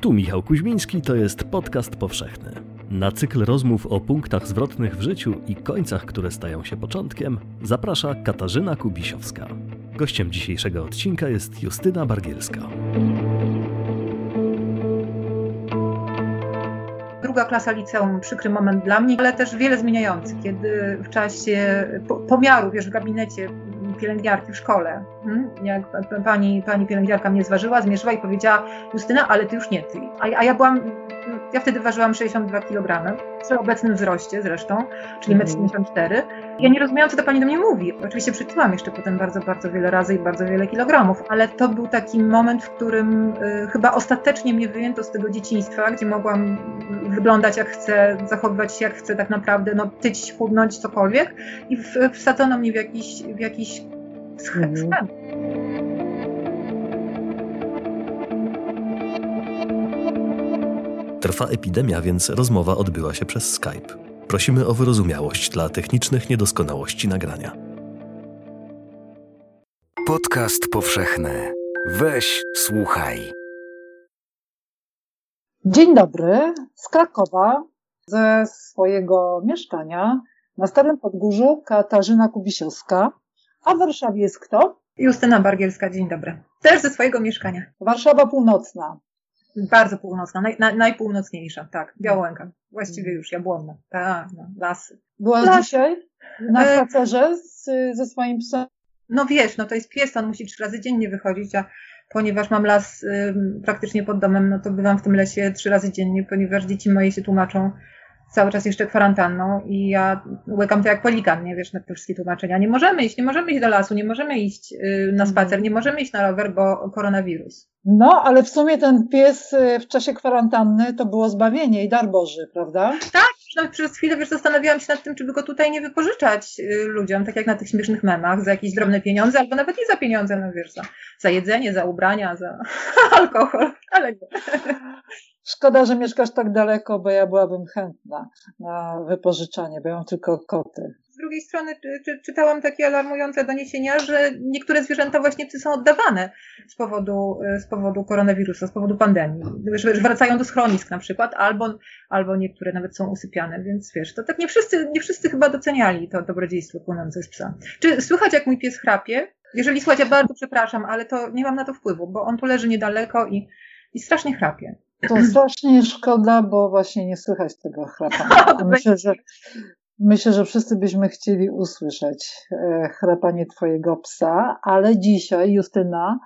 Tu Michał Kuźmiński, to jest podcast powszechny. Na cykl rozmów o punktach zwrotnych w życiu i końcach, które stają się początkiem, zaprasza Katarzyna Kubisiowska. Gościem dzisiejszego odcinka jest Justyna Bargielska. Druga klasa liceum, przykry moment dla mnie, ale też wiele zmieniający, kiedy w czasie pomiaru, wiesz, w gabinecie pielęgniarki w szkole. Hmm? Jak pani, pani pielęgniarka mnie zważyła, zmierzyła i powiedziała, Justyna, ale ty już nie ty. A, a ja byłam, ja wtedy ważyłam 62 kg, przy obecnym wzroście zresztą, czyli 1,74 m. Ja nie rozumiałam, co ta pani do mnie mówi. Oczywiście przytyłam jeszcze potem bardzo, bardzo wiele razy i bardzo wiele kilogramów, ale to był taki moment, w którym y, chyba ostatecznie mnie wyjęto z tego dzieciństwa, gdzie mogłam wyglądać jak chcę, zachowywać się jak chcę tak naprawdę, no tyć, chudnąć, cokolwiek i wsadzono mnie w jakiś, w jakiś schem. Mhm. Trwa epidemia, więc rozmowa odbyła się przez Skype. Prosimy o wyrozumiałość dla technicznych niedoskonałości nagrania. Podcast powszechny. Weź, słuchaj. Dzień dobry z Krakowa, ze swojego mieszkania na Starym Podgórzu Katarzyna Kubisiowska. A w Warszawie jest kto? Justyna Bargielska, dzień dobry. Też ze swojego mieszkania. Warszawa Północna. Bardzo północna, naj, naj, najpółnocniejsza, tak. Białęka. Właściwie już jabłonna. Tak, no, lasy. Byłaś Las... dzisiaj na e, spacerze z, ze swoim psem? No wiesz, no to jest pies, on musi trzy razy dziennie wychodzić, a ponieważ mam las y, praktycznie pod domem, no to bywam w tym lesie trzy razy dziennie, ponieważ dzieci moje się tłumaczą cały czas jeszcze kwarantanną i ja łykam to jak polikan, nie wiesz, na te wszystkie tłumaczenia. Nie możemy iść, nie możemy iść do lasu, nie możemy iść y, na spacer, nie możemy iść na rower, bo koronawirus. No, ale w sumie ten pies y, w czasie kwarantanny to było zbawienie i dar Boży, prawda? Tak, nawet przez chwilę, wiesz, zastanawiałam się nad tym, czy by go tutaj nie wypożyczać y, ludziom, tak jak na tych śmiesznych memach, za jakieś drobne pieniądze, albo nawet nie za pieniądze, no wiesz, za, za jedzenie, za ubrania, za alkohol, ale nie. Szkoda, że mieszkasz tak daleko, bo ja byłabym chętna na wypożyczanie, bo ja mam tylko koty. Z drugiej strony czy, czytałam takie alarmujące doniesienia, że niektóre zwierzęta właśnie są oddawane z powodu, z powodu koronawirusa, z powodu pandemii. Że wracają do schronisk na przykład, albo, albo niektóre nawet są usypiane, więc wiesz, to tak nie wszyscy, nie wszyscy chyba doceniali to dobrodziejstwo płynące z psa. Czy słychać, jak mój pies chrapie? Jeżeli słuchać, ja bardzo przepraszam, ale to nie mam na to wpływu, bo on tu leży niedaleko i, i strasznie chrapie. To strasznie szkoda, bo właśnie nie słychać tego chrapania. Myślę, że, myślę, że wszyscy byśmy chcieli usłyszeć e, chrapanie twojego psa, ale dzisiaj, Justyna,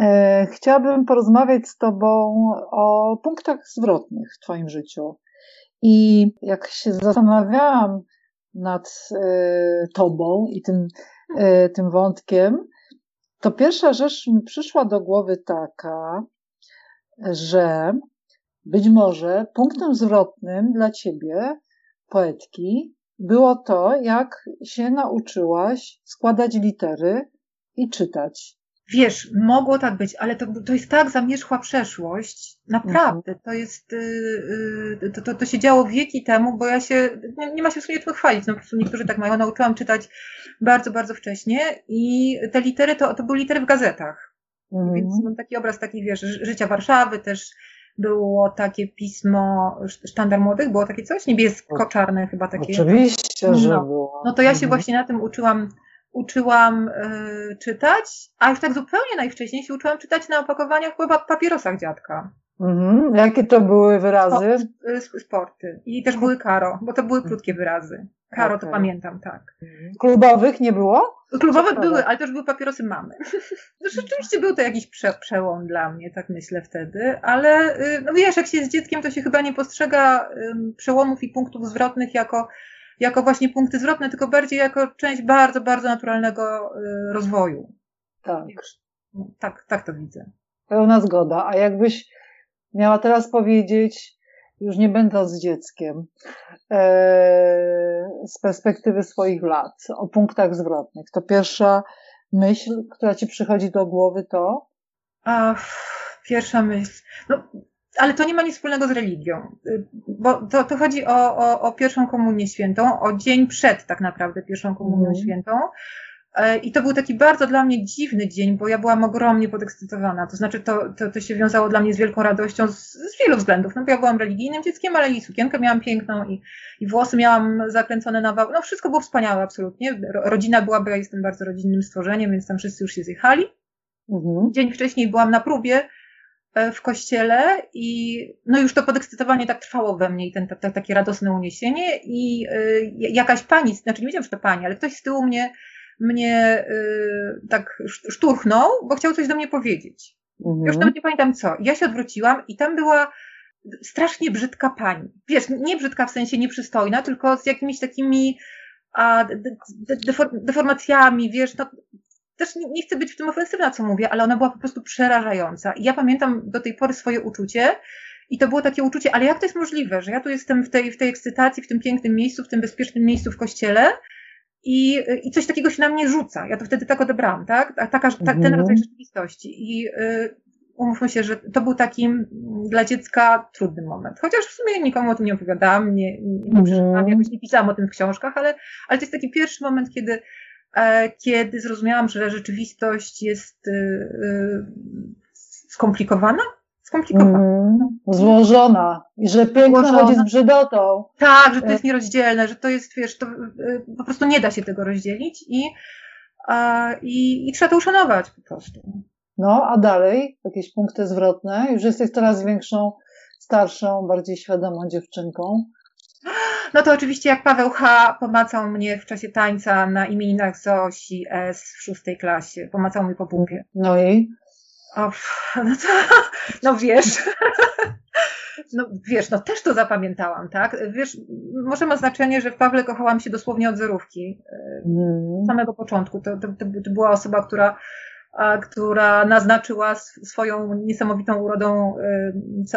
e, chciałabym porozmawiać z tobą o punktach zwrotnych w twoim życiu. I jak się zastanawiałam nad e, tobą i tym, tym wątkiem, to pierwsza rzecz mi przyszła do głowy taka, że być może punktem zwrotnym dla ciebie, poetki, było to, jak się nauczyłaś składać litery i czytać. Wiesz, mogło tak być, ale to, to jest tak zamierzchła przeszłość. Naprawdę, to jest, yy, to, to, to się działo wieki temu, bo ja się, nie, nie ma się w sumie czym chwalić, no po prostu niektórzy tak mają. Nauczyłam czytać bardzo, bardzo wcześnie i te litery to, to były litery w gazetach. Mhm. Więc mam taki obraz taki, wiesz, życia Warszawy też było takie pismo Sztandar Młodych, było takie coś? Niebiesko-czarne chyba takie. Oczywiście, no. że było. No to ja się mhm. właśnie na tym uczyłam, uczyłam y, czytać, a już tak zupełnie najwcześniej się uczyłam czytać na opakowaniach chyba papierosach dziadka. Mhm. Jakie to były wyrazy? Sporty. I też były karo, bo to były krótkie wyrazy. Karo okay. to pamiętam, tak. Klubowych nie było? Klubowe były, ale też były papierosy mamy. Rzeczywiście był to jakiś prze, przełom dla mnie, tak myślę wtedy, ale y, no wiesz, jak się jest dzieckiem, to się chyba nie postrzega przełomów i punktów zwrotnych jako, jako właśnie punkty zwrotne, tylko bardziej jako część bardzo, bardzo naturalnego y, rozwoju. Tak. Tak, tak to widzę. Pełna zgoda. A jakbyś miała teraz powiedzieć, już nie będąc dzieckiem, e, z perspektywy swoich lat, o punktach zwrotnych, to pierwsza myśl, która ci przychodzi do głowy, to? A, pierwsza myśl. No, ale to nie ma nic wspólnego z religią, bo to, to chodzi o, o, o pierwszą komunię świętą, o dzień przed tak naprawdę pierwszą komunią mm. świętą. E, I to był taki bardzo dla mnie dziwny dzień, bo ja byłam ogromnie podekscytowana. To znaczy, to, to, to się wiązało dla mnie z wielką radością z, z wielu względów. No bo ja byłam religijnym dzieckiem, ale i sukienkę miałam piękną, i, i włosy miałam zakręcone na wał. No wszystko było wspaniałe, absolutnie. Rodzina była, bo ja jestem bardzo rodzinnym stworzeniem, więc tam wszyscy już się zjechali. Mhm. Dzień wcześniej byłam na próbie e, w kościele i no już to podekscytowanie tak trwało we mnie i ten, ta, takie radosne uniesienie i y, jakaś pani, znaczy nie wiedziałam, że to pani, ale ktoś z tyłu mnie mnie y, tak szturchnął, bo chciał coś do mnie powiedzieć. Mhm. Już nawet nie pamiętam co. Ja się odwróciłam i tam była strasznie brzydka pani. Wiesz, nie brzydka w sensie nieprzystojna, tylko z jakimiś takimi a, de, de, deformacjami, wiesz, no, też nie, nie, chcę być w tym ofensywna, co mówię, ale ona była po prostu przerażająca. I ja pamiętam do tej pory swoje uczucie, i to było takie uczucie, ale jak to jest możliwe, że ja tu jestem w tej, w tej ekscytacji, w tym pięknym miejscu, w tym bezpiecznym miejscu w kościele, i, i coś takiego się na mnie rzuca. Ja to wtedy tak odebrałam, tak? Taka, ta, ten mhm. rodzaj rzeczywistości. I y, umówmy się, że to był taki dla dziecka trudny moment. Chociaż w sumie nikomu o tym nie opowiadałam, nie, nie mhm. przeczytałam, jakoś nie pisałam o tym w książkach, ale, ale to jest taki pierwszy moment, kiedy, e, kiedy zrozumiałam, że rzeczywistość jest y, y, skomplikowana, skomplikowana. Mm, złożona. I że piękno złożona. chodzi z brzydotą. Tak, że to jest nierozdzielne, że to jest, wiesz, to y, po prostu nie da się tego rozdzielić i, i, i trzeba to uszanować po prostu. No, a dalej jakieś punkty zwrotne. Już jesteś coraz większą, starszą, bardziej świadomą dziewczynką. No to oczywiście jak Paweł H. pomacał mnie w czasie tańca na imieninach Zosi S w szóstej klasie. Pomacał mnie po bubie. No i? O, no, to, no wiesz, no wiesz, no też to zapamiętałam, tak? Wiesz, może ma znaczenie, że w Pawle kochałam się dosłownie od zerówki, mm. samego początku. To, to, to, była osoba, która, a, która naznaczyła swoją niesamowitą urodą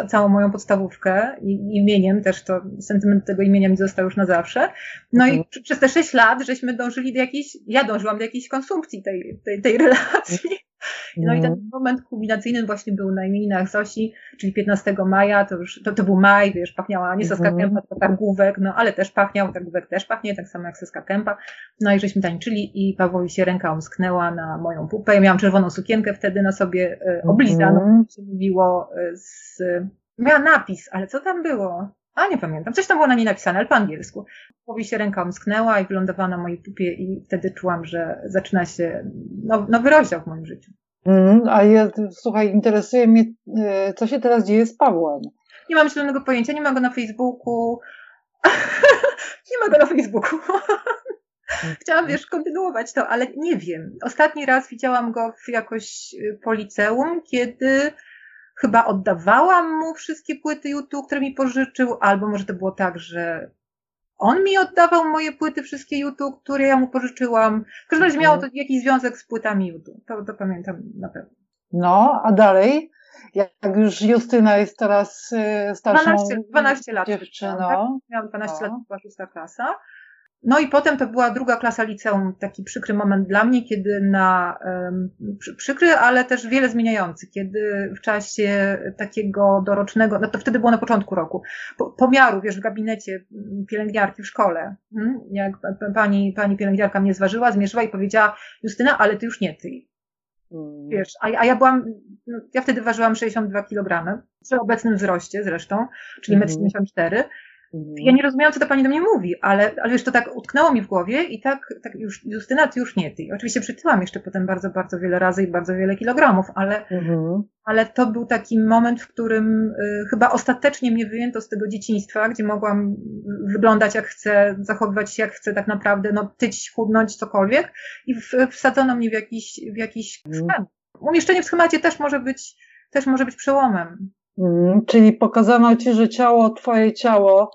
y, całą moją podstawówkę i imieniem też to, sentyment tego imienia mi został już na zawsze. No i mhm. przez te sześć lat żeśmy dążyli do jakiejś, ja dążyłam do jakiejś konsumpcji tej, tej, tej relacji. No i ten mhm. moment kulminacyjny właśnie był na imieninach Zosi, czyli 15 maja, to już, to, to był maj, wiesz, pachniała nie Soska mhm. Kępa, tylko targówek, no ale też pachniał, targówek też pachnie, tak samo jak Soska Kępa. No i żeśmy tańczyli i Pawłowi się ręka omsknęła na moją pupę. Ja miałam czerwoną sukienkę wtedy na sobie, e, oblizaną, mm. się mówiło e, z... Miała napis, ale co tam było? A nie pamiętam. Coś tam było na niej napisane, ale po angielsku. Powi się ręka omsknęła i wylądowała na mojej pupie i wtedy czułam, że zaczyna się nowy rozdział w moim życiu. Mm, a ja, słuchaj, interesuje mnie, e, co się teraz dzieje z Pawłem. Nie mam zielonego pojęcia, nie ma go na Facebooku. nie ma go na Facebooku. Chciałam, wiesz, kontynuować to, ale nie wiem. Ostatni raz widziałam go w jakoś e, po liceum, kiedy chyba oddawałam mu wszystkie płyty YouTube, które mi pożyczył, albo może to było tak, że on mi oddawał moje płyty, wszystkie YouTube, które ja mu pożyczyłam. W każdym razie miało to jakiś związek z płytami YouTube. To, to pamiętam na pewno. No, a dalej? Jak już Justyna jest teraz y, starszą 12, 12 lat dziewczyną. Tak? Miałam 12 no. lat, była szósta klasa. No i potem to była druga klasa liceum, taki przykry moment dla mnie, kiedy na, przykry, ale też wiele zmieniający, kiedy w czasie takiego dorocznego, no to wtedy było na początku roku, po, pomiaru, wiesz, w gabinecie pielęgniarki w szkole, hmm? jak pani, pani pielęgniarka mnie zważyła, zmierzyła i powiedziała, Justyna, ale ty już nie ty. Hmm. Wiesz, a, a ja byłam, no, ja wtedy ważyłam 62 kg, przy obecnym wzroście zresztą, czyli 1,74 m, ja nie rozumiałam, co ta pani do mnie mówi, ale, ale już to tak utknęło mi w głowie i tak, tak już, Justyna, ty już nie ty. Oczywiście przytyłam jeszcze potem bardzo, bardzo wiele razy i bardzo wiele kilogramów, ale, mhm. ale to był taki moment, w którym y, chyba ostatecznie mnie wyjęto z tego dzieciństwa, gdzie mogłam wyglądać jak chcę, zachowywać się jak chcę tak naprawdę, no tyć, chudnąć, cokolwiek i w, wsadzono mnie w jakiś, w jakiś mhm. schemat. Umieszczenie w schemacie też może być, też może być przełomem. Mhm. czyli pokazano ci, że ciało, twoje ciało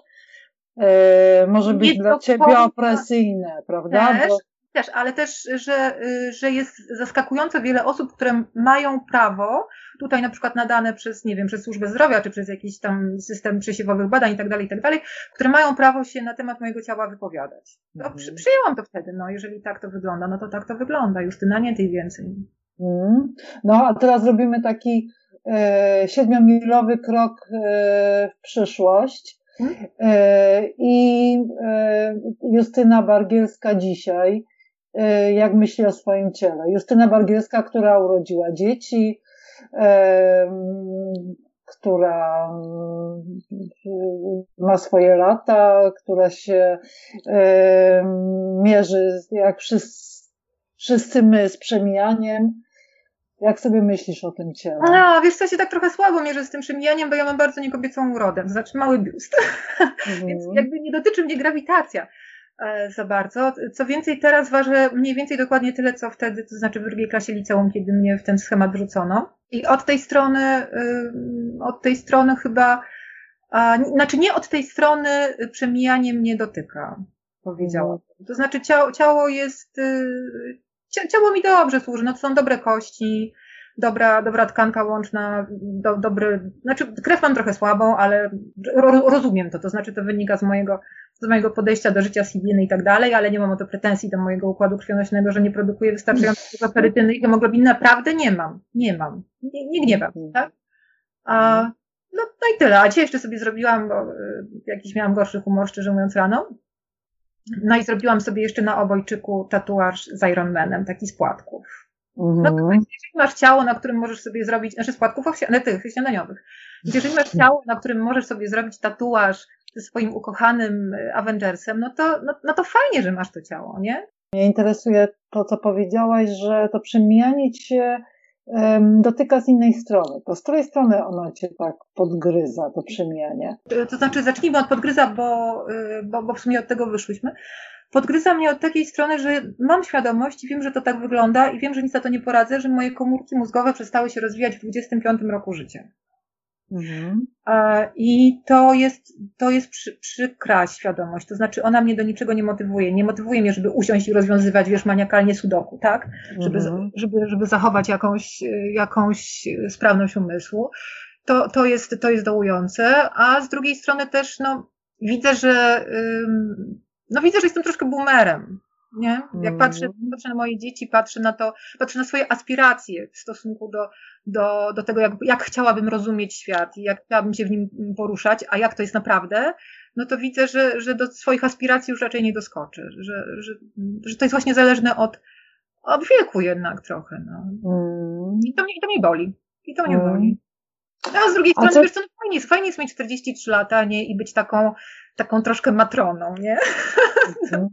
może być dla ciebie opresyjne, prawda? Też, Bo... też, ale też, że, y, że jest zaskakująco wiele osób, które mają prawo, tutaj na przykład nadane przez, nie wiem, przez służbę zdrowia, czy przez jakiś tam system przesiewowych badań i tak dalej, i tak dalej, które mają prawo się na temat mojego ciała wypowiadać. To mhm. przy, przyjęłam to wtedy, no jeżeli tak to wygląda, no to tak to wygląda, Justyna nie tej więcej. Mhm. No a teraz robimy taki e, siedmiomilowy krok e, w przyszłość E, I e, Justyna Bargielska dzisiaj y, jak myśli o swoim ciele. Justyna Bargielska, która urodziła dzieci, która ma swoje lata, która się mierzy jak wszyscy my z przemijaniem. Jak sobie myślisz o tym ciele? No, wiesz co, się tak trochę słabo mierzę z tym przemijaniem, bo ja mam bardzo niekobiecą urodę, to znaczy mały biust. Mhm. Więc jakby nie dotyczy mnie grawitacja. E, za bardzo. Co więcej, teraz ważę mniej więcej dokładnie tyle, co wtedy, to znaczy w drugiej klasie liceum, kiedy mnie w ten schemat wrzucono. I od tej strony, od tej strony chyba, znaczy nie od tej strony przemijanie mnie dotyka, powiedziałam. Mhm. To znaczy ciało, ciało jest, y, ciało mi dobrze służy, no to są dobre kości, dobra, dobra tkanka łączna, do, dobry, znaczy krew mam trochę słabą, ale ro, rozumiem to, to znaczy to wynika z mojego, z mojego podejścia do życia, z higieny i tak dalej, ale nie mam o to pretensji do mojego układu krwionośnego, że nie produkuję wystarczająco perytyny i hemoglobiny, naprawdę nie mam, nie mam, nie, nie gniewam, tak? A, no, no i tyle, a dzisiaj jeszcze sobie zrobiłam, bo y, jakiś miałam gorszy humor, szczerze mówiąc, rano, no i zrobiłam sobie jeszcze na obojczyku tatuaż z Ironmanem, taki z płatków. No to mhm. jeżeli masz ciało, na którym możesz sobie zrobić, znaczy składków owsianych, tych śniadaniowych, jeżeli masz ciało, na którym możesz sobie zrobić tatuaż ze swoim ukochanym y, Avengersem, no to, no, no to fajnie, że masz to ciało, nie? Mnie interesuje to, co powiedziałaś, że to przemijanie cię dotyka z innej strony. To z której strony ono cię tak podgryza, to przemijanie? To znaczy, zacznijmy od podgryza, bo, y, bo, bo w sumie od tego wyszłyśmy podgryza mnie od takiej strony, że mam świadomość i wiem, że to tak wygląda i wiem, że nic za to nie poradzę, że moje komórki mózgowe przestały się rozwijać w 25 roku życia. Mhm. I to jest, to jest przy, przykra świadomość, to znaczy ona mnie do niczego nie motywuje. Nie motywuje mnie, żeby usiąść i rozwiązywać, wiesz, maniakalnie sudoku, tak? Żeby, mhm. żeby, żeby zachować jakąś, jakąś sprawność umysłu. To, to, jest, to jest dołujące, a z drugiej strony też, no, widzę, że no widzę, że jestem troszkę boomerem. Nie? Jak patrzę, mm. patrzę na moje dzieci, patrzę na to, patrzę na swoje aspiracje w stosunku do, do, do tego, jak, jak chciałabym rozumieć świat i jak chciałabym się w nim poruszać, a jak to jest naprawdę, no to widzę, że, że do swoich aspiracji już raczej nie doskoczę, że, że, że to jest właśnie zależne od, od wieku jednak trochę. No. Mm. I, to mnie, I to mnie boli. I to mnie mm. boli. No, a z drugiej strony, co... wiesz co, no fajnie, jest, fajnie jest mieć 43 lata, nie? I być taką, taką troszkę matroną, nie? Mhm.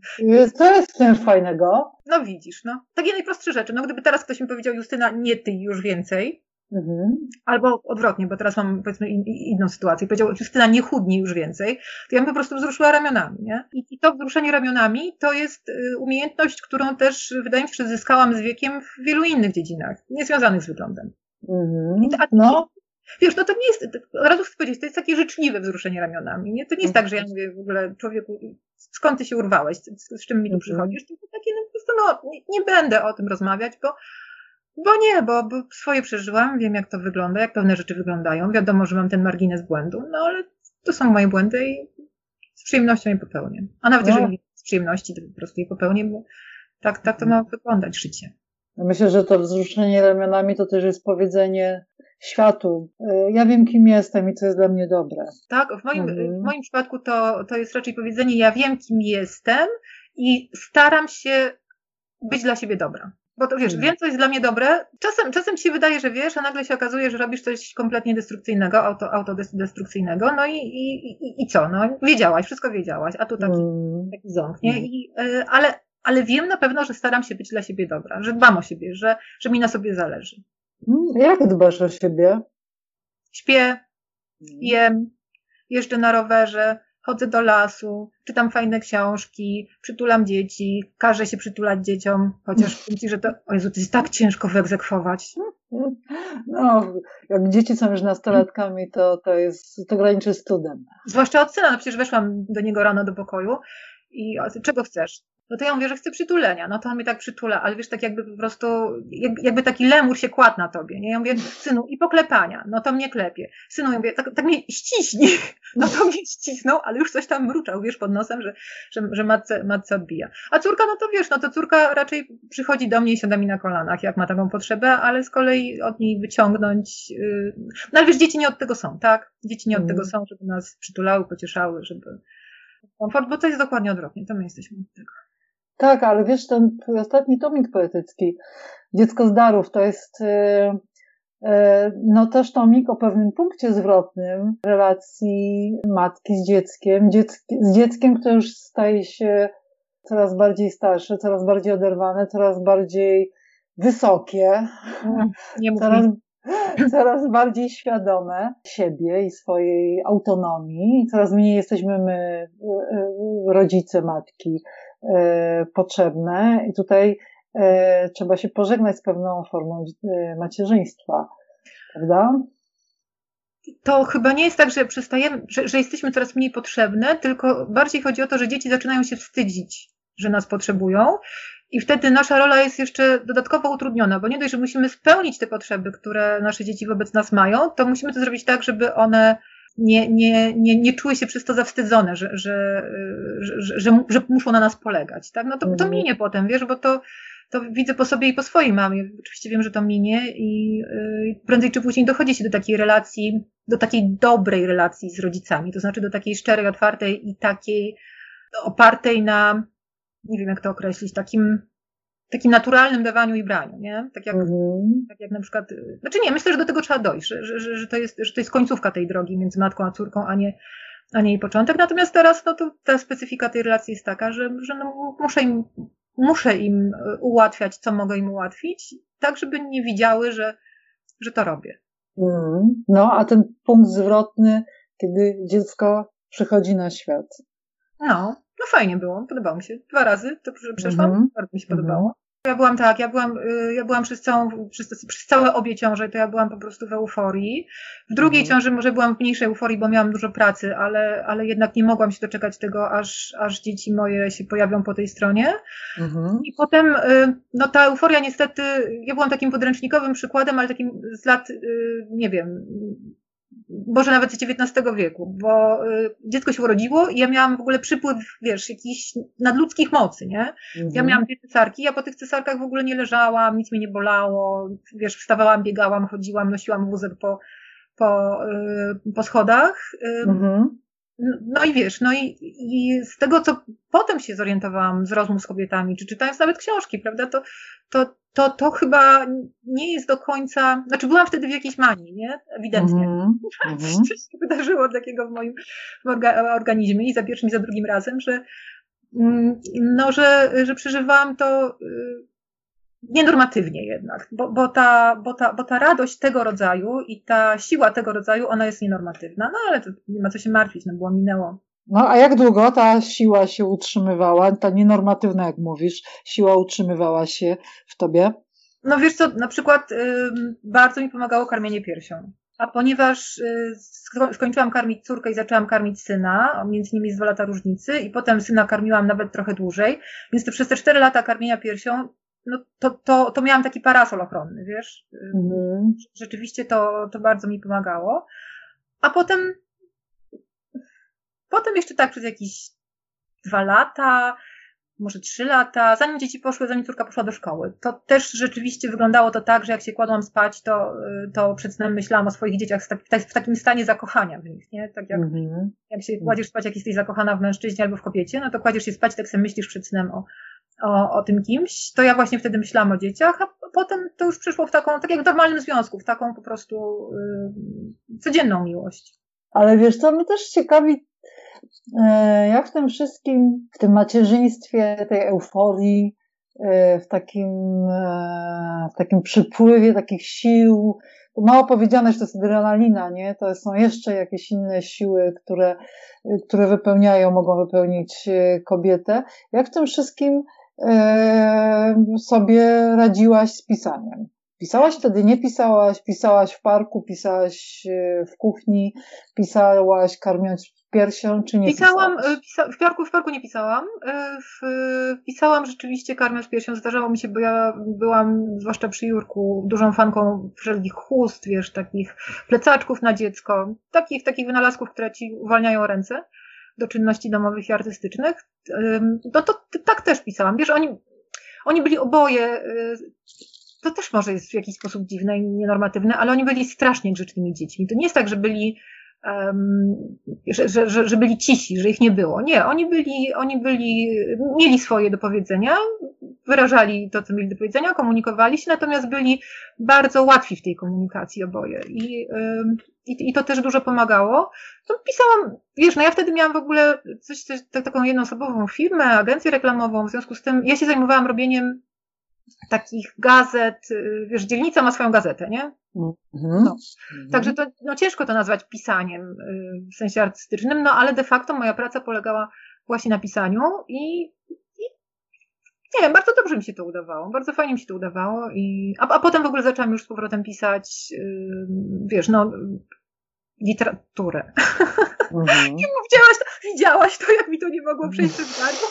Co jest w tym fajnego? No widzisz, no. Takie najprostsze rzeczy. No gdyby teraz ktoś mi powiedział, Justyna, nie ty już więcej, Mhm. Albo odwrotnie, bo teraz mam powiedzmy in, inną sytuację. Powiedział, Justyna, nie chudnij już więcej. To ja bym po prostu wzruszyła ramionami. Nie? I, I to wzruszenie ramionami to jest y, umiejętność, którą też wydaje mi się, że zyskałam z wiekiem w wielu innych dziedzinach, niezwiązanych z wyglądem. Mhm. I, a, no. Wiesz, no to nie jest, od razu chcę powiedzieć, to jest takie życzliwe wzruszenie ramionami. Nie? To nie jest tak, że ja mówię w ogóle człowieku, skąd ty się urwałeś, z, z czym mi tu mhm. przychodzisz, tylko takie no po prostu, no nie, nie będę o tym rozmawiać, bo, bo nie, bo, bo swoje przeżyłam, wiem jak to wygląda, jak pewne rzeczy wyglądają, wiadomo, że mam ten margines błędu, no ale to są moje błędy i z przyjemnością je popełnię. A nawet no. jeżeli z przyjemności, to po prostu je popełnię, bo tak, tak to ma wyglądać życie. Myślę, że to wzruszenie ramionami to też jest powiedzenie światu. Y, ja wiem, kim jestem i co jest dla mnie dobre. Tak, w moim, mhm. w moim przypadku to, to jest raczej powiedzenie, ja wiem, kim jestem i staram się być dla siebie dobra. Bo to wiesz, mhm. wiem, co jest dla mnie dobre. Czasem, czasem ci się wydaje, że wiesz, a nagle się okazuje, że robisz coś kompletnie destrukcyjnego, auto, autodestrukcyjnego, no i, i, i, i co? No, wiedziałaś, wszystko wiedziałaś, a tu taki, mm. taki ząb, nie? I, y, ale, ale wiem na pewno, że staram się być dla siebie dobra, że dbam o siebie, że, że mi na sobie zależy. Mm, jak dbasz o siebie? Śpię, mm. jem, jeżdżę na rowerze, chodzę do lasu, czytam fajne książki, przytulam dzieci, każę się przytulać dzieciom, chociaż myśli, że to, o Jezu, to jest tak ciężko wyegzekwować. No, jak dzieci są już nastolatkami, to, to jest, to graniczy z cudem. Zwłaszcza od syna, no przecież weszłam do niego rano do pokoju i czego chcesz? No to ja mówię, że chcę przytulenia. No to on mnie tak przytula, ale wiesz, tak jakby po prostu, jakby, jakby taki lemur się kładł na tobie, nie? Ja mówię, synu, i poklepania. No to mnie klepie. Synu, ja mówię, tak, tak mnie ściśnij. No to mnie ścisnął, ale już coś tam mruczał, wiesz, pod nosem, że, że, że matce, matce odbija. A córka, no to wiesz, no to córka raczej przychodzi do mnie i siada mi na kolanach, jak ma taką potrzebę, ale z kolei od niej wyciągnąć, yy... no ale wiesz, dzieci nie od tego są, tak? Dzieci nie od mm. tego są, żeby nas przytulały, pocieszały, żeby komfort, bo to jest dokładnie odwrotnie, to my jesteśmy od tego. Tak, ale wiesz, ten ostatni tomik poetycki, Dziecko z darów, to jest e, e, no też tomik o pewnym punkcie zwrotnym relacji matki z dzieckiem, z dzieckiem, które już staje się coraz bardziej starsze, coraz bardziej oderwane, coraz bardziej wysokie, Nie coraz, coraz bardziej świadome siebie i swojej autonomii, coraz mniej jesteśmy my, rodzice, matki, E, potrzebne. I tutaj e, trzeba się pożegnać z pewną formą e, macierzyństwa, prawda? To chyba nie jest tak, że przestajemy, że, że jesteśmy coraz mniej potrzebne, tylko bardziej chodzi o to, że dzieci zaczynają się wstydzić, że nas potrzebują i wtedy nasza rola jest jeszcze dodatkowo utrudniona, bo nie dość, że musimy spełnić te potrzeby, które nasze dzieci wobec nas mają, to musimy to zrobić tak, żeby one nie, nie, nie, nie czuły się przez to zawstydzone, że, że, że, że, muszą na nas polegać. Tak? No to, to mhm. minie potem, wiesz, bo to, to widzę po sobie i po swojej mamie. Oczywiście wiem, że to minie i yy, prędzej czy później dochodzi się do takiej relacji, do takiej dobrej relacji z rodzicami, to znaczy do takiej szczerej, otwartej i takiej opartej na, nie wiem jak to określić, takim takim naturalnym dawaniu i braniu, nie? Tak jak, mhm. tak jak na przykład, znaczy nie, myślę, że do tego trzeba dojść, że, że, że, to jest, że to jest końcówka tej drogi między matką a córką, a nie, a nie jej początek. Natomiast teraz, no to ta specyfika tej relacji jest taka, że, że no, muszę im, muszę im ułatwiać, co mogę im ułatwić, tak, żeby nie widziały, że, że to robię. Mhm. No, a ten punkt zwrotny, kiedy dziecko przychodzi na świat. No, no fajnie było, podobało mi się. Dwa razy to przeszłam, mm -hmm. bardzo mi się podobało. Ja byłam tak, ja byłam, y, ja byłam przez, całą, przez, przez całe obie ciąże, to ja byłam po prostu w euforii. W drugiej mhm. ciąży może byłam w mniejszej euforii, bo miałam dużo pracy, ale, ale jednak nie mogłam się doczekać tego, aż, aż dzieci moje się pojawią po tej stronie. Mhm. I potem, y, no ta euforia niestety, ja byłam takim podręcznikowym przykładem, ale takim z lat, y, nie wiem, może nawet z XIX wieku, bo y, dziecko się urodziło i ja miałam w ogóle przypływ, wiesz, jakichś nadludzkich mocy, nie? Mhm. Ja miałam dwie cesarki, ja po tych cesarkach w ogóle nie leżałam, nic mnie nie bolało, wiesz, wstawałam, biegałam, chodziłam, nosiłam wózek po, po, y, po schodach. Mhm. No i wiesz, no i, i z tego, co potem się zorientowałam z rozmów z kobietami, czy czytając nawet książki, prawda, to, to, to, to chyba nie jest do końca, znaczy byłam wtedy w jakiejś manii, nie? Ewidentnie. Mm -hmm. Coś się wydarzyło takiego w moim organizmie i za pierwszym i za drugim razem, że, mm, no, że, że przeżywałam to y, nienormatywnie jednak, bo, bo, ta, bo, ta, bo ta radość tego rodzaju i ta siła tego rodzaju, ona jest nienormatywna. No ale to nie ma co się martwić, no było, minęło. No a jak długo ta siła się utrzymywała, ta nienormatywna, jak mówisz, siła utrzymywała się w tobie? No wiesz co, na przykład y, bardzo mi pomagało karmienie piersią. A ponieważ y, skończyłam karmić córkę i zaczęłam karmić syna, między nimi jest dwa lata różnicy, i potem syna karmiłam nawet trochę dłużej, więc to przez te cztery lata karmienia piersią no to, to, to miałam taki parasol ochronny, wiesz. Mhm. Rzeczywiście to, to bardzo mi pomagało. A potem, potem jeszcze tak przez jakieś dwa lata, może trzy lata, zanim dzieci poszły, zanim córka poszła do szkoły. To też rzeczywiście wyglądało to tak, że jak się kładłam spać, to, to przed snem myślałam o swoich dzieciach w takim stanie zakochania w nich, nie? Tak jak, mm-hmm. jak się kładziesz spać, jak jesteś zakochana w mężczyźnie albo w kobiecie, no to kładziesz się spać, tak sobie myślisz przed snem o, o, o tym kimś, to ja właśnie wtedy myślałam o dzieciach, a potem to już przyszło w taką, tak jak w normalnym związku, w taką po prostu y, codzienną miłość. Ale wiesz co, mnie też ciekawi, e, jak w tym wszystkim, w tym macierzyństwie, tej euforii, e, w takim, e, w takim przypływie takich sił, mało powiedziane, że to jest adrenalina, nie? To są jeszcze jakieś inne siły, które, które wypełniają, mogą wypełnić kobietę. Jak w tym wszystkim sobie radziłaś z pisaniem? Pisałaś wtedy, nie pisałaś, pisałaś w parku, pisałaś e, w kuchni, pisałaś karmiąc piersią, czy nie pisałam? Pisałaś? Pisa w parku, w parku nie pisałam. W, pisałam rzeczywiście karmiąc piersią. Zdarzało mi się, bo ja byłam, zwłaszcza przy Jurku, dużą fanką wszelkich chust, wiesz, takich plecaczków na dziecko, takich, takich wynalazków, które ci uwalniają ręce do czynności domowych i artystycznych, no to tak też pisałam. Wiesz, oni, oni byli oboje, y, to też może jest w jakiś sposób dziwne i nienormatywne, ale oni byli strasznie grzecznymi dziećmi. To nie jest tak, że byli że, że, że, że byli cisi, że ich nie było. Nie, oni byli, oni byli, mieli swoje do powiedzenia, wyrażali to, co mieli do powiedzenia, komunikowali się, natomiast byli bardzo łatwi w tej komunikacji oboje. I, i, i to też dużo pomagało. To pisałam, wiesz, no ja wtedy miałam w ogóle coś, coś taką jednoosobową firmę, agencję reklamową, w związku z tym ja się zajmowałam robieniem takich gazet, y, wiesz, dzielnica ma swoją gazetę, nie? Mhm. No. Mhm. Także to no, ciężko to nazwać pisaniem y, w sensie artystycznym, no ale de facto moja praca polegała właśnie na pisaniu i, i nie wiem, bardzo dobrze mi się to udawało, bardzo fajnie mi się to udawało i a, a potem w ogóle zaczęłam już z powrotem pisać, yy, wiesz, no literaturę. Mhm. I widziałaś to, widziałaś to, jak mi to nie mogło przejść przez gardło.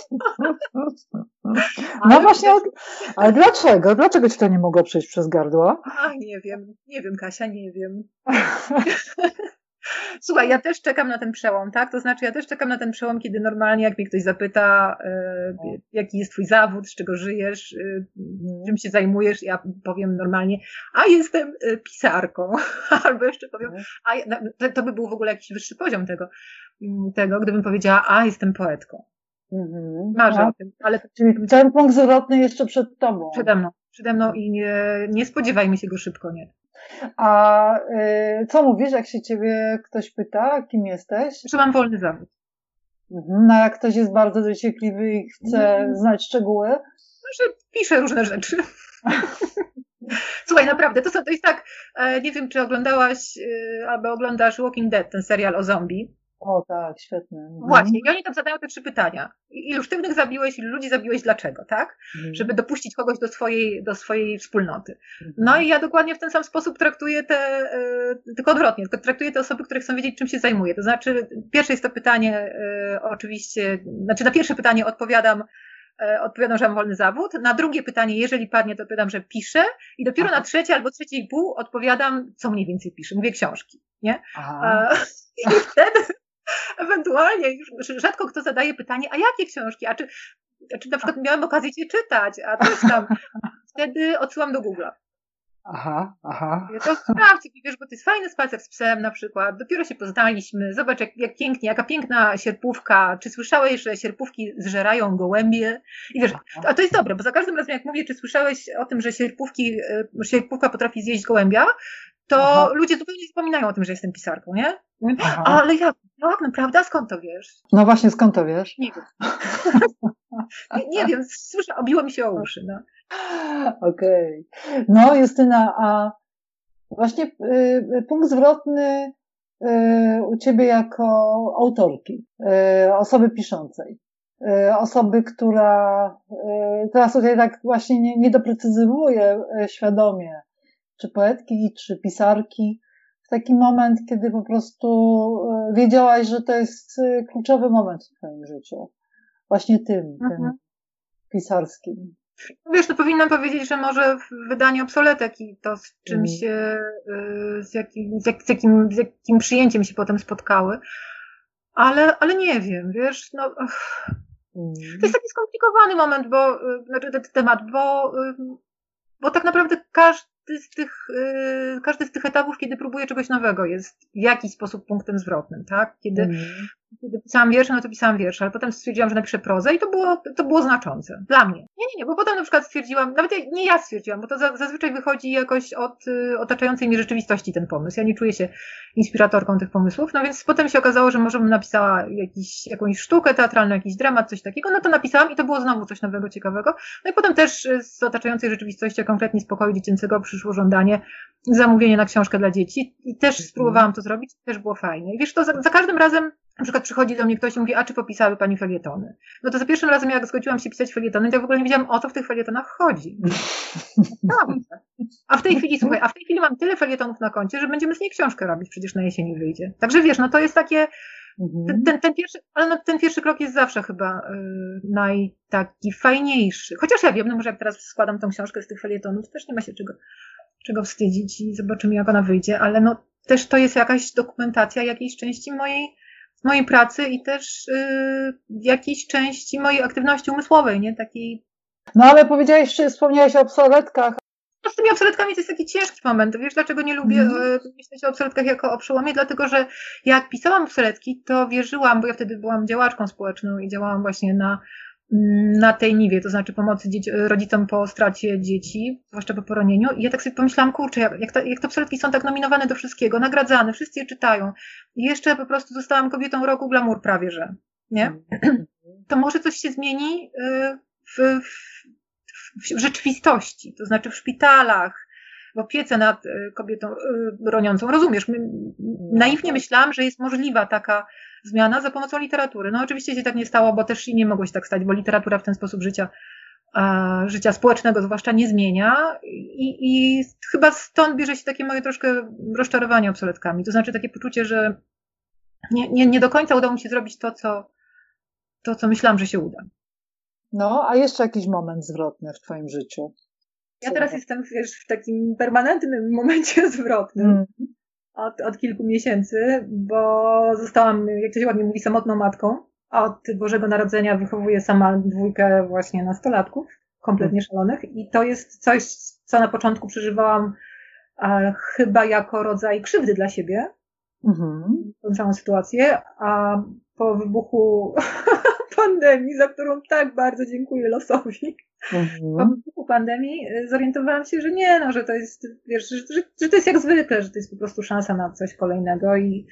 No właśnie, ale dlaczego? Dlaczego ci to nie mogło przejść przez gardło? Ach, nie wiem, nie wiem, Kasia, nie wiem. Słuchaj, ja też czekam na ten przełom, tak? To znaczy, ja też czekam na ten przełom, kiedy normalnie, jak mnie ktoś zapyta, y, jaki jest twój zawód, z czego żyjesz, y, czym się zajmujesz, ja powiem normalnie, a jestem y, pisarką. Albo jeszcze powiem, a to by był w ogóle jakiś wyższy poziom tego, mm, tego gdybym powiedziała, a jestem poetką. Mhm. Marzę o tym. Ale... Czyli ten punkt zwrotny jeszcze przed tobą. Przede mną. Przede mną i nie, nie spodziewajmy się go szybko, nie. A y, co mówisz, jak się ciebie ktoś pyta, kim jesteś? Że mam wolny zawód. Mhm. No jak ktoś jest bardzo dociekliwy i chce mhm. znać szczegóły? No, że pisze różne rzeczy. Słuchaj, naprawdę, to, są, to jest tak, e, nie wiem, czy oglądałaś e, albo oglądasz Walking Dead, ten serial o zombie. O tak, świetne. Mhm. Właśnie, i oni tam zadają te trzy pytania. Ilu sztywnych zabiłeś, ilu ludzi zabiłeś, dlaczego, tak? Mhm. Żeby dopuścić kogoś do swojej, do swojej wspólnoty. Mhm. No i ja dokładnie w ten sam sposób traktuję te, y, tylko odwrotnie, tylko traktuję te osoby, które chcą wiedzieć, czym się zajmuję. To znaczy, pierwsze jest to pytanie, y, oczywiście, znaczy na pierwsze pytanie odpowiadam, y, odpowiadam, że mam wolny zawód. Na drugie pytanie, jeżeli padnie, to odpowiadam, że piszę. I dopiero Aha. na trzecie albo trzecie i pół odpowiadam, co mniej więcej piszę. Mówię książki, nie? Aha. I wtedy ewentualnie już rzadko kto zadaje pytanie, a jakie książki, a czy, czy na przykład miałem okazję cię czytać, a coś tam. Wtedy odsyłam do Google'a. Aha, aha. To sprawdź, wiesz, bo to jest fajny spacer z psem na przykład. Dopiero się poznaliśmy. Zobacz, jak, jak pięknie, jaka piękna sierpówka. Czy słyszałeś, że sierpówki zżerają gołębie? I wiesz, a to jest dobre, bo za każdym razem, jak mówię, czy słyszałeś o tym, że sierpówki, e, sierpówka potrafi zjeść gołębia, to Aha. ludzie zupełnie zapominają o tym, że jestem pisarką, nie? Aha. Ale jak, jak, naprawdę? Skąd to wiesz? No właśnie, skąd to wiesz? Nie wiem. nie, nie, wiem, słyszę, obiło mi się o uszy. No. Okej. Okay. No, Justyna, a właśnie y, y, punkt zwrotny y, u ciebie jako autorki, y, osoby piszącej. Y, osoby, która y, teraz tutaj tak właśnie nie, nie doprecyzowuje świadomie, czy poetki, czy pisarki, w taki moment, kiedy po prostu e, wiedziałaś, że to jest e, kluczowy moment w twoim życiu. Właśnie tym, mhm. tym pisarskim. Wiesz, to powinnam powiedzieć, że może w wydaniu obsoletek i to z czym mm. się, e, z jakim, z, jak, z, jakim, z jakim przyjęciem się potem spotkały. Ale, ale nie wiem, wiesz, no, mm. to jest taki skomplikowany moment, bo, znaczy ten temat, bo, bo tak naprawdę każdy z tych, yy, każdy z tych etapów, kiedy próbuję czegoś nowego, jest w jakiś sposób punktem zwrotnym, tak? Kiedy, mm. Kiedy pisałam wiersze, no to pisałam wiersze, ale potem stwierdziłam, że napiszę prozę i to było, to było znaczące dla mnie. Nie, nie, nie, bo potem na przykład stwierdziłam, nawet nie ja stwierdziłam, bo to za, zazwyczaj wychodzi jakoś od y, otaczającej mnie rzeczywistości ten pomysł. Ja nie czuję się inspiratorką tych pomysłów, no więc potem się okazało, że może bym napisała jakiś, jakąś sztukę teatralną, jakiś dramat, coś takiego, no to napisałam i to było znowu coś nowego, ciekawego. No i potem też z otaczającej rzeczywistości, a konkretnie z pokoju dziecięcego przyszło żądanie zamówienia na książkę dla dzieci i też mhm. spróbowałam to zrobić, też było fajnie. I wiesz, to za, za każdym razem na przykład przychodzi do mnie ktoś i mówi, a czy popisały pani felietony? No to za pierwszym razem, jak zgodziłam się pisać felietony, to ja w ogóle nie wiedziałam, o co w tych felietonach chodzi. A w tej chwili, słuchaj, a w tej chwili mam tyle felietonów na koncie, że będziemy z niej książkę robić, przecież na jesieni wyjdzie. Także wiesz, no to jest takie, mhm. ten, ten, ten pierwszy, ale no, ten pierwszy krok jest zawsze chyba yy, naj taki fajniejszy. Chociaż ja wiem, no może jak teraz składam tą książkę z tych felietonów, to też nie ma się czego, czego wstydzić i zobaczymy, jak ona wyjdzie, ale no też to jest jakaś dokumentacja jakiejś części mojej mojej pracy i też yy, jakiejś części mojej aktywności umysłowej, nie? Takiej. No ale powiedziałeś, wspomniałeś o obsoletkach. z tymi obsoletkami to jest taki ciężki moment. Wiesz, dlaczego nie lubię mm. myśleć o obsoletkach jako o przełomie? Dlatego, że jak pisałam obsoletki, to wierzyłam, bo ja wtedy byłam działaczką społeczną i działałam właśnie na, na tej niwie, to znaczy pomocy dzieci, rodzicom po stracie dzieci, zwłaszcza po poronieniu. I ja tak sobie pomyślałam, kurczę, jak, jak, to, jak te obsoletki są tak nominowane do wszystkiego, nagradzane, wszyscy je czytają. I jeszcze po prostu zostałam kobietą roku glamour prawie, że, nie? Mm. To może coś się zmieni y, w, w w rzeczywistości, to znaczy w szpitalach, w opiece nad e, kobietą e, roniącą. Rozumiesz, my, naiwnie myślałam, że jest możliwa taka zmiana za pomocą literatury. No oczywiście się tak nie stało, bo też i nie mogło się tak stać, bo literatura w ten sposób życia, życia społecznego zwłaszcza nie zmienia I, i chyba stąd bierze się takie moje troszkę rozczarowanie obsoletkami. To znaczy takie poczucie, że nie, nie, nie do końca udało mi się zrobić to, co, to, co myślałam, że się uda. No, a jeszcze jakiś moment zwrotny w Twoim życiu? Ja teraz jestem wiesz, w takim permanentnym momencie zwrotnym mm. od, od kilku miesięcy, bo zostałam, jak to się ładnie mówi, samotną matką. Od Bożego Narodzenia wychowuję sama dwójkę właśnie nastolatków, kompletnie mm. szalonych i to jest coś, co na początku przeżywałam a, chyba jako rodzaj krzywdy dla siebie, mm-hmm. tą całą sytuację, a po wybuchu pandemii, za którą tak bardzo dziękuję losowi. Mhm. Po pandemii y, zorientowałam się, że nie, no, że to jest, wiesz, że, że, że to jest jak zwykle, że to jest po prostu szansa na coś kolejnego i,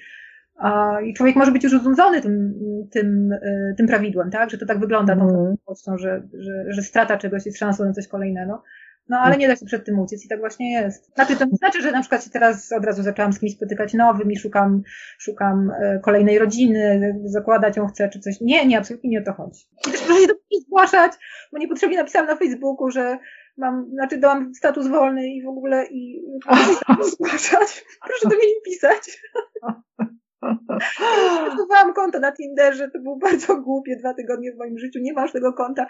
a, i człowiek może być już urządzony tym, tym, y, tym prawidłem, tak? Że to tak wygląda tą mm. że, że, że strata czegoś jest szansą na coś kolejnego. No ale nie da się przed tym uciec i tak właśnie jest. Znaczy to nie znaczy, że na przykład się teraz od razu zaczęłam z kimś spotykać nowym i szukam, szukam e, kolejnej rodziny, zakładać ją chcę czy coś. Nie, nie, absolutnie nie o to chodzi. I też proszę się do mnie zgłaszać, bo niepotrzebnie napisałam na Facebooku, że mam, znaczy dałam status wolny i w ogóle i proszę zgłaszać. Proszę do mnie nie pisać. Zbudowałam konto na Tinderze, to było bardzo głupie dwa tygodnie w moim życiu, nie masz tego konta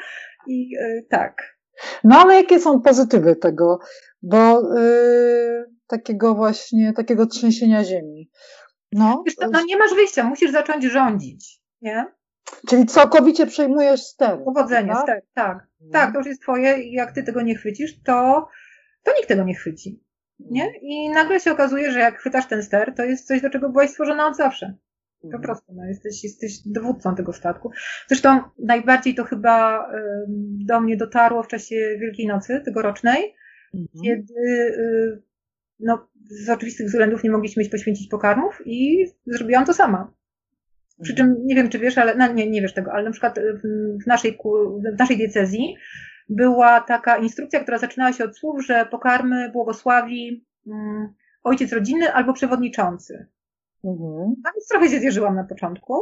i yy, tak. No ale jakie są pozytywy tego? Bo yy, takiego właśnie, takiego trzęsienia ziemi. No, Wiesz no nie masz wyjścia, musisz zacząć rządzić, nie? Czyli całkowicie przejmujesz ster. Powodzenie, tak? ster, tak. No. Tak, to już jest twoje i jak ty tego nie chwycisz, to, to nikt tego nie chwyci. Nie? I nagle się okazuje, że jak chwytasz ten ster, to jest coś, do czego byłaś stworzona od zawsze. Po mhm. prostu, no, jesteś, jesteś dowódcą tego statku. Zresztą najbardziej to chyba do mnie dotarło w czasie Wielkiej Nocy tegorocznej, mhm. kiedy y, no, z oczywistych względów nie mogliśmy mieć poświęcić pokarmów i zrobiłam to sama. Przy czym mhm. nie wiem, czy wiesz, ale no, nie, nie wiesz tego, ale na przykład w naszej, w naszej diecezji była taka instrukcja, która zaczynała się od słów, że pokarmy błogosławi um, ojciec rodziny albo przewodniczący. Mhm. No więc trochę się zjeżyłam na początku.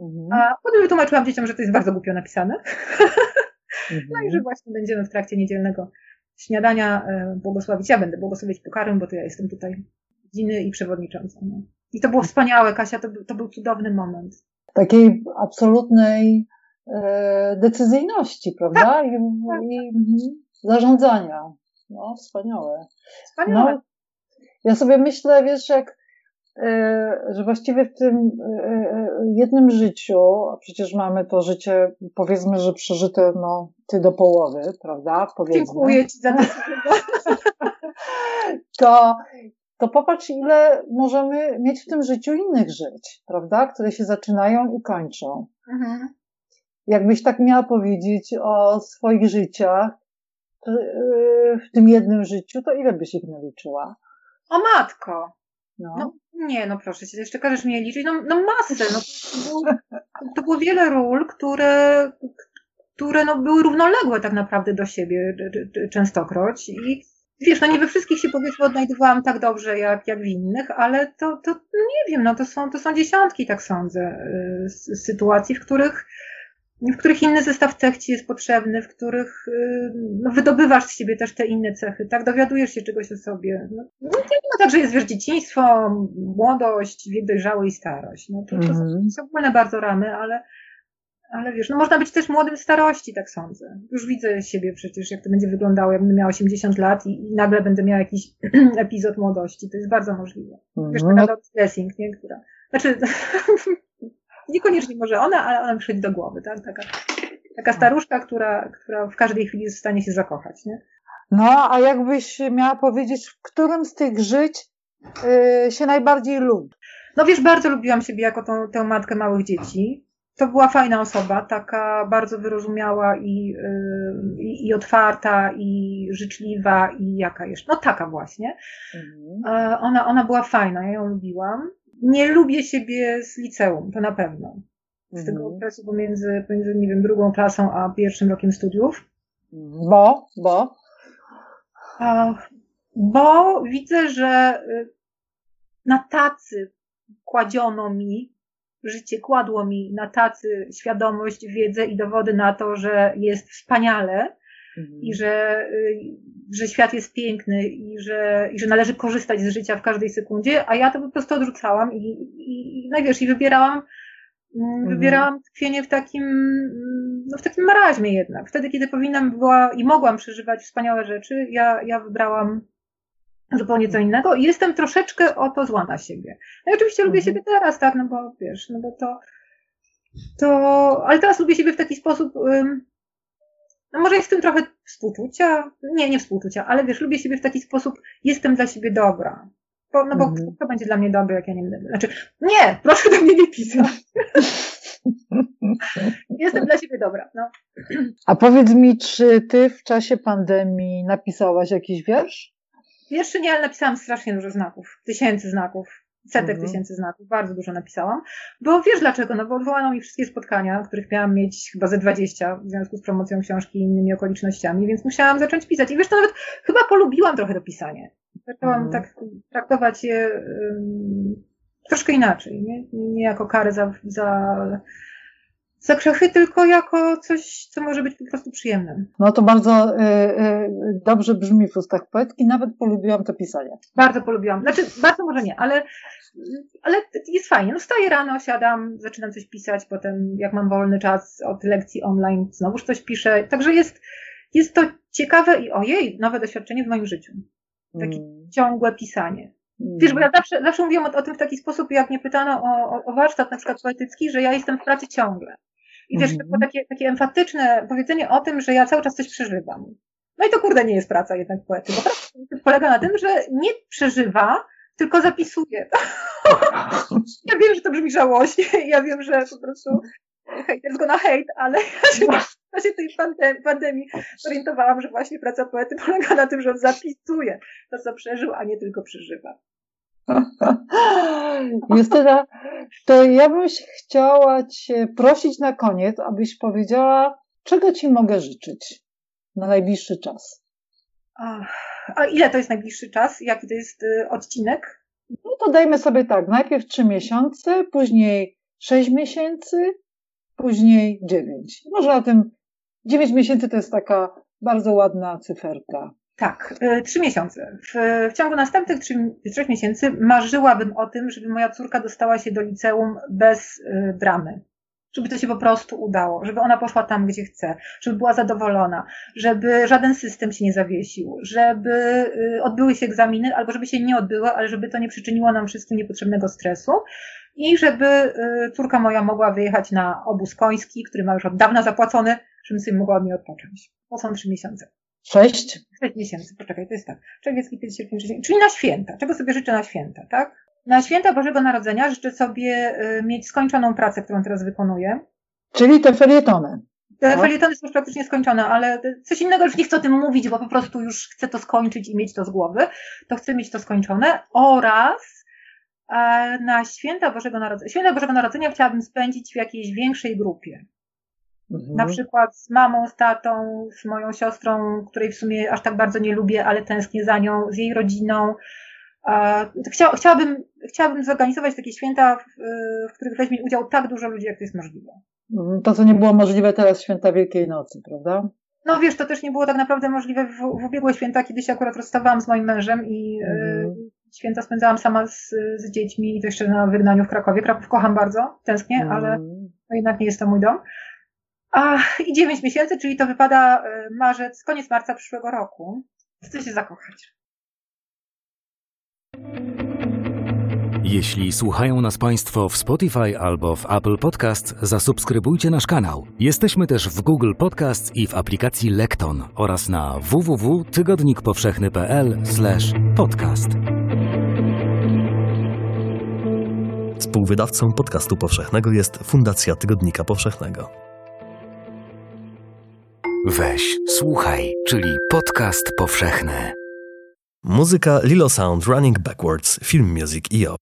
Mhm. A potem wytłumaczyłam dzieciom, że to jest bardzo głupio napisane. Mhm. No i że właśnie będziemy w trakcie niedzielnego śniadania e, błogosławić. Ja będę błogosławić pokarm, bo to ja jestem tutaj dziny i przewodniczącą. No. I to było wspaniałe, Kasia, to, to był cudowny moment. Takiej absolutnej e, decyzyjności, prawda? Tak, I, tak. i mhm, zarządzania. No, wspaniałe. Wspaniałe. No, ja sobie myślę, wiesz, jak że właściwie w tym e, e, jednym życiu, a przecież mamy to życie, powiedzmy, że przeżyte no, ty do połowy, prawda? Powiedzmy. Dziękuję ci za to. to, to popatrz, ile możemy mieć w tym życiu innych żyć, prawda? Które się zaczynają i kończą. Mhm. Jakbyś tak miała powiedzieć o swoich życiach, w tym jednym życiu, to ile byś ich naliczyła? O matko! No. no. Nie, no proszę cię, jeszcze każesz mnie liczyć. No, no masę. No, to, było, wiele ról, które, które no, były równoległe tak naprawdę do siebie częstokroć. I wiesz, no nie we wszystkich się powiedzmy odnajdywałam tak dobrze jak, jak w innych, ale to, to nie wiem, no to są, to są dziesiątki, tak sądzę, y, sytuacji, w których w których inny zestaw cech ci jest potrzebny, w których y, no, wydobywasz z siebie też te inne cechy, tak? Dowiadujesz się czegoś o sobie. No, no, no także jest, wiesz, dzieciństwo, młodość, wiek dojrzały i starość. No, to, to mm -hmm. są ogólne bardzo ramy, ale, ale wiesz, no można być też młodym w starości, tak sądzę. Już widzę siebie przecież, jak to będzie wyglądało, jak będę miała 80 lat i, i nagle będę miała jakiś epizod młodości. To jest bardzo możliwe. Wiesz, taka dressing, nie? Która, znaczy, niekoniecznie może ona, ale ona przychodzi do głowy, tak? Taka, taka staruszka, która, która w każdej chwili jest w stanie się zakochać, nie? No, a jakbyś miała powiedzieć, w którym z tych żyć yy, się najbardziej lubi? No wiesz, bardzo lubiłam siebie jako tą, tę matkę małych dzieci. To była fajna osoba, taka bardzo wyrozumiała i, yy, i, otwarta, i życzliwa, i jaka jeszcze. No taka właśnie. Mhm. Ona, ona była fajna, ja ją lubiłam. Nie lubię siebie z liceum, to na pewno. Z mhm. tego okresu pomiędzy, pomiędzy, nie wiem, drugą klasą a pierwszym rokiem studiów. Bo, bo? Bo widzę, że y, na tacy kładziono mi, życie kładło mi na tacy świadomość, wiedzę i dowody na to, że jest wspaniale mhm. i że, y, że świat jest piękny i że, i że należy korzystać z życia w każdej sekundzie, a ja to po prostu odrzucałam i, i, i najwiesz, i wybierałam mm, Mhm. Wybierałam tkwienie w takim, no w takim maraźmie jednak. Wtedy, kiedy powinnam była i mogłam przeżywać wspaniałe rzeczy, ja, ja wybrałam zupełnie co innego i jestem troszeczkę o to zła na siebie. No i oczywiście lubię mhm. siebie teraz, tak, no bo wiesz, no bo to, to, ale teraz lubię siebie w taki sposób, no może jest w tym trochę współczucia, nie, nie współczucia, ale wiesz, lubię siebie w taki sposób, jestem dla siebie dobra. Bo, no bo mhm. kto, będzie dla mnie dobry, jak ja nie będę, znaczy, nie, proszę do mnie nie pisać. jestem dla siebie dobra, no. A powiedz mi, czy ty w czasie pandemii napisałaś jakiś wiersz? Jeszcze nie, ale napisałam strasznie dużo znaków. Tysięcy znaków. Setek mhm. tysięcy znaków. Bardzo dużo napisałam. Bo wiesz dlaczego? No bo odwołano mi wszystkie spotkania, których miałam mieć chyba ze 20 w związku z promocją książki i innymi okolicznościami, więc musiałam zacząć pisać. I wiesz, to nawet chyba polubiłam trochę to pisanie. Zaczęłam mhm. tak traktować je um, troszkę inaczej. Nie, nie jako karę za, za za grzechy, tylko jako coś, co może być po prostu przyjemnym. No to bardzo y, y, dobrze brzmi w ustach poetki, nawet polubiłam to pisanie. Bardzo polubiłam. Znaczy, bardzo może nie, ale, ale jest fajnie. No wstaję rano, siadam, zaczynam coś pisać, potem jak mam wolny czas od lekcji online, znowuż coś piszę. Także jest, jest to ciekawe i ojej, nowe doświadczenie w moim życiu. Takie hmm. ciągłe pisanie. Wiesz, bo ja zawsze, zawsze mówiłam o, o, tym w taki sposób, jak mnie pytano o, o warsztat na przykład poetycki, że ja jestem w pracy ciągle. I to było mhm. takie, takie emfatyczne powiedzenie o tym, że ja cały czas coś przeżywam. No i to kurde nie jest praca jednak poety, bo praca polega na tym, że nie przeżywa, tylko zapisuje. ja wiem, że to brzmi żałośnie, ja wiem, że po prostu hejter go na hejt, ale ja się w czasie tej pandemii zorientowałam, że właśnie praca poety polega na tym, że on zapisuje to, co przeżył, a nie tylko przeżywa. Justyna, to ja bym chciała Cię prosić na koniec, abyś powiedziała, czego Ci mogę życzyć na najbliższy czas. A, ile to jest najbliższy czas? Jaki to jest y, odcinek? No to dajmy sobie tak, najpierw trzy miesiące, później sześć miesięcy, później dziewięć. Może na tym dziewięć miesięcy to jest taka bardzo ładna cyferka. Tak, y, trzy miesiące. W, w ciągu następnych trzech miesięcy marzyłabym o tym, żeby moja córka dostała się do liceum bez dramy. Żeby to się po prostu udało, żeby ona poszła tam, gdzie chce, żeby była zadowolona, żeby żaden system się nie zawiesił, żeby y, odbyły się egzaminy, albo żeby się nie odbyły, ale żeby to nie przyczyniło nam wszystkim niepotrzebnego stresu i żeby córka moja mogła wyjechać na obóz koński, który ma już od dawna zapłacony, żebym sobie mogła od niej odpocząć. To są trzy miesiące. Sześć? Sześć miesięcy, poczekaj, to jest tak. Czerwiec, lipiec, sierpień, wrzesień, czyli na święta. Czego sobie życzę na święta, tak? Na święta Bożego Narodzenia życzę sobie y, mieć skończoną pracę, którą teraz wykonuję. Czyli te felietony. Te no. felietony są już praktycznie skończone, ale coś innego już nie chcę o tym mówić, bo po prostu już chcę to skończyć i mieć to z głowy. To chcę mieć to skończone. Oraz e, na święta Bożego Narodzenia. Święta Bożego Narodzenia chciałabym spędzić w jakiejś większej grupie. Mhm. Na przykład z mamą, z tatą, z moją siostrą, której w sumie aż tak bardzo nie lubię, ale tęsknię za nią, z jej rodziną. Chcia, chciałabym, chciałabym zorganizować takie święta, w, w których weźmie udział tak dużo ludzi, jak to jest możliwe. Mhm. To, co nie było możliwe teraz, święta Wielkiej Nocy, prawda? No wiesz, to też nie było tak naprawdę możliwe w, w ubiegłe święta, kiedy się akurat rozstawałam z moim mężem i mm. święta spędzałam sama z, z dziećmi i to jeszcze na wygnaniu w Krakowie. Kraków kocham bardzo, tęsknię, mm. ale no jednak nie jest to mój dom. A, I 9 miesięcy, czyli to wypada e, marzec, koniec marca przyszłego roku. Chcę się zakochać. Jeśli słuchają nas Państwo w Spotify albo w Apple Podcast, zasubskrybujcie nasz kanał. Jesteśmy też w Google Podcast i w aplikacji Lekton oraz na www.tygodnikpowszechny.pl/podcast. Współwydawcą podcastu powszechnego jest Fundacja Tygodnika Powszechnego. Weź, słuchaj, czyli podcast powszechny. Muzyka Lilo Sound Running Backwards, Film Music IO.